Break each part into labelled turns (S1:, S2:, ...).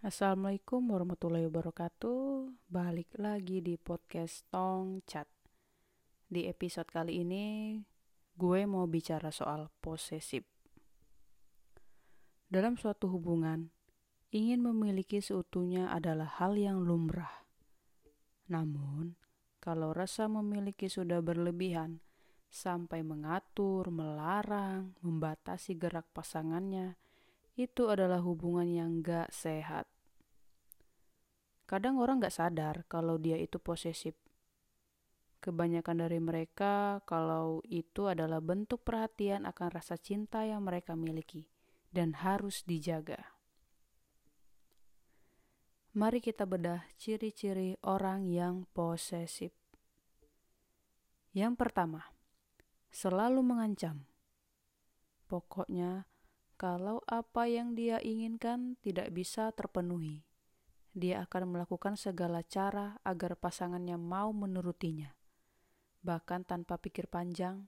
S1: Assalamualaikum warahmatullahi wabarakatuh. Balik lagi di podcast Tong Chat. Di episode kali ini, gue mau bicara soal posesif. Dalam suatu hubungan, ingin memiliki seutuhnya adalah hal yang lumrah. Namun, kalau rasa memiliki sudah berlebihan, sampai mengatur, melarang, membatasi gerak pasangannya, itu adalah hubungan yang gak sehat. Kadang orang gak sadar kalau dia itu posesif. Kebanyakan dari mereka kalau itu adalah bentuk perhatian akan rasa cinta yang mereka miliki dan harus dijaga. Mari kita bedah ciri-ciri orang yang posesif. Yang pertama, selalu mengancam. Pokoknya kalau apa yang dia inginkan tidak bisa terpenuhi. Dia akan melakukan segala cara agar pasangannya mau menurutinya. Bahkan tanpa pikir panjang,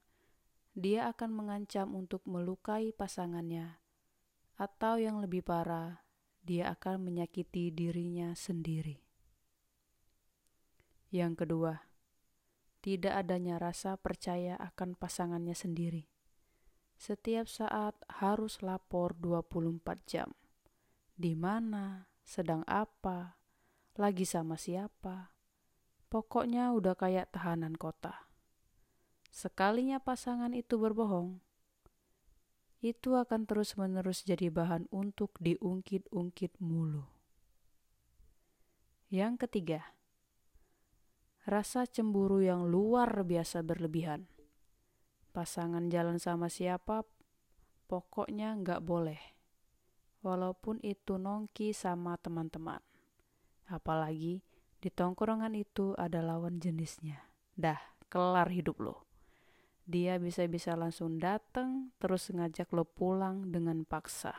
S1: dia akan mengancam untuk melukai pasangannya, atau yang lebih parah, dia akan menyakiti dirinya sendiri. Yang kedua, tidak adanya rasa percaya akan pasangannya sendiri setiap saat harus lapor 24 jam. Di mana, sedang apa, lagi sama siapa. Pokoknya udah kayak tahanan kota. Sekalinya pasangan itu berbohong, itu akan terus-menerus jadi bahan untuk diungkit-ungkit mulu. Yang ketiga, rasa cemburu yang luar biasa berlebihan pasangan jalan sama siapa, pokoknya nggak boleh. Walaupun itu nongki sama teman-teman. Apalagi di tongkrongan itu ada lawan jenisnya. Dah, kelar hidup lo. Dia bisa-bisa langsung datang terus ngajak lo pulang dengan paksa.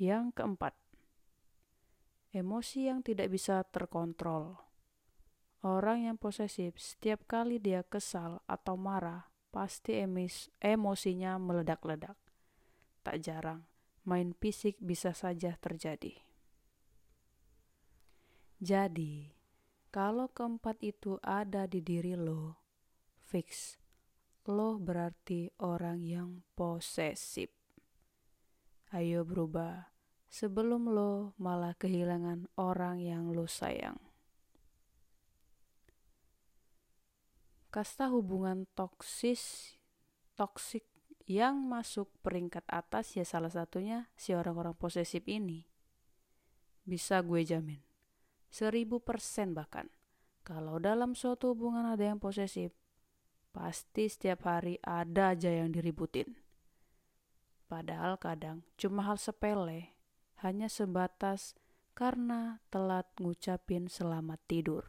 S1: Yang keempat, emosi yang tidak bisa terkontrol Orang yang posesif, setiap kali dia kesal atau marah, pasti emis, emosinya meledak-ledak. Tak jarang, main fisik bisa saja terjadi. Jadi, kalau keempat itu ada di diri lo, fix, lo berarti orang yang posesif. Ayo berubah sebelum lo malah kehilangan orang yang lo sayang. Kasta hubungan toksis toksik yang masuk peringkat atas ya salah satunya si orang-orang posesif ini. Bisa gue jamin. Seribu persen bahkan. Kalau dalam suatu hubungan ada yang posesif, pasti setiap hari ada aja yang diributin. Padahal kadang cuma hal sepele, hanya sebatas karena telat ngucapin selamat tidur.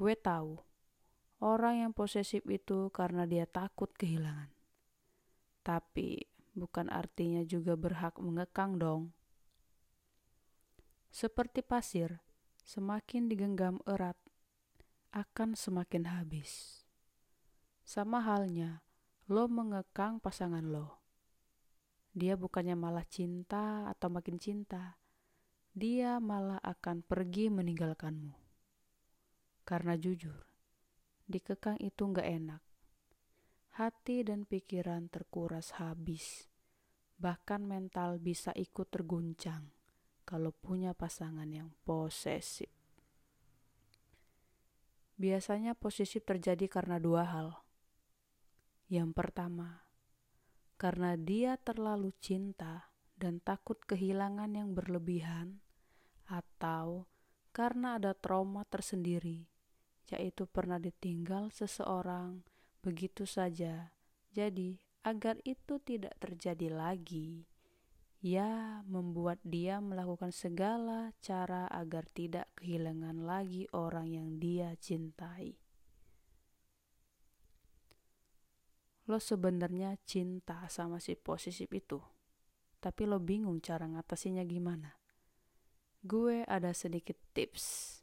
S1: Gue tahu, orang yang posesif itu karena dia takut kehilangan. Tapi bukan artinya juga berhak mengekang dong. Seperti pasir, semakin digenggam erat, akan semakin habis. Sama halnya, lo mengekang pasangan lo. Dia bukannya malah cinta atau makin cinta, dia malah akan pergi meninggalkanmu. Karena jujur, dikekang itu nggak enak. Hati dan pikiran terkuras habis. Bahkan mental bisa ikut terguncang kalau punya pasangan yang posesif. Biasanya posesif terjadi karena dua hal. Yang pertama, karena dia terlalu cinta dan takut kehilangan yang berlebihan, atau karena ada trauma tersendiri yaitu pernah ditinggal seseorang begitu saja. Jadi, agar itu tidak terjadi lagi, ya membuat dia melakukan segala cara agar tidak kehilangan lagi orang yang dia cintai. Lo sebenarnya cinta sama si posesif itu, tapi lo bingung cara ngatasinya gimana. Gue ada sedikit tips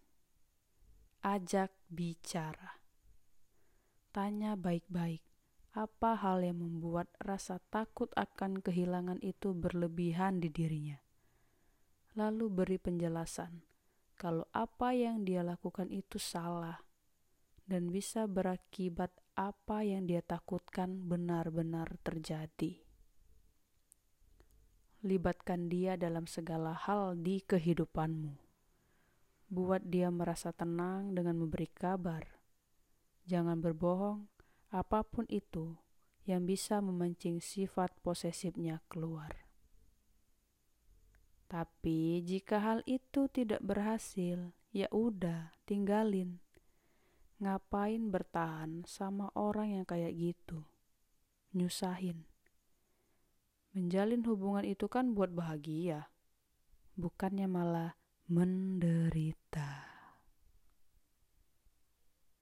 S1: ajak bicara. Tanya baik-baik, apa hal yang membuat rasa takut akan kehilangan itu berlebihan di dirinya. Lalu beri penjelasan kalau apa yang dia lakukan itu salah dan bisa berakibat apa yang dia takutkan benar-benar terjadi. Libatkan dia dalam segala hal di kehidupanmu. Buat dia merasa tenang dengan memberi kabar. Jangan berbohong, apa pun itu yang bisa memancing sifat posesifnya keluar. Tapi jika hal itu tidak berhasil, ya udah, tinggalin. Ngapain bertahan sama orang yang kayak gitu? Nyusahin. Menjalin hubungan itu kan buat bahagia, bukannya malah menderita.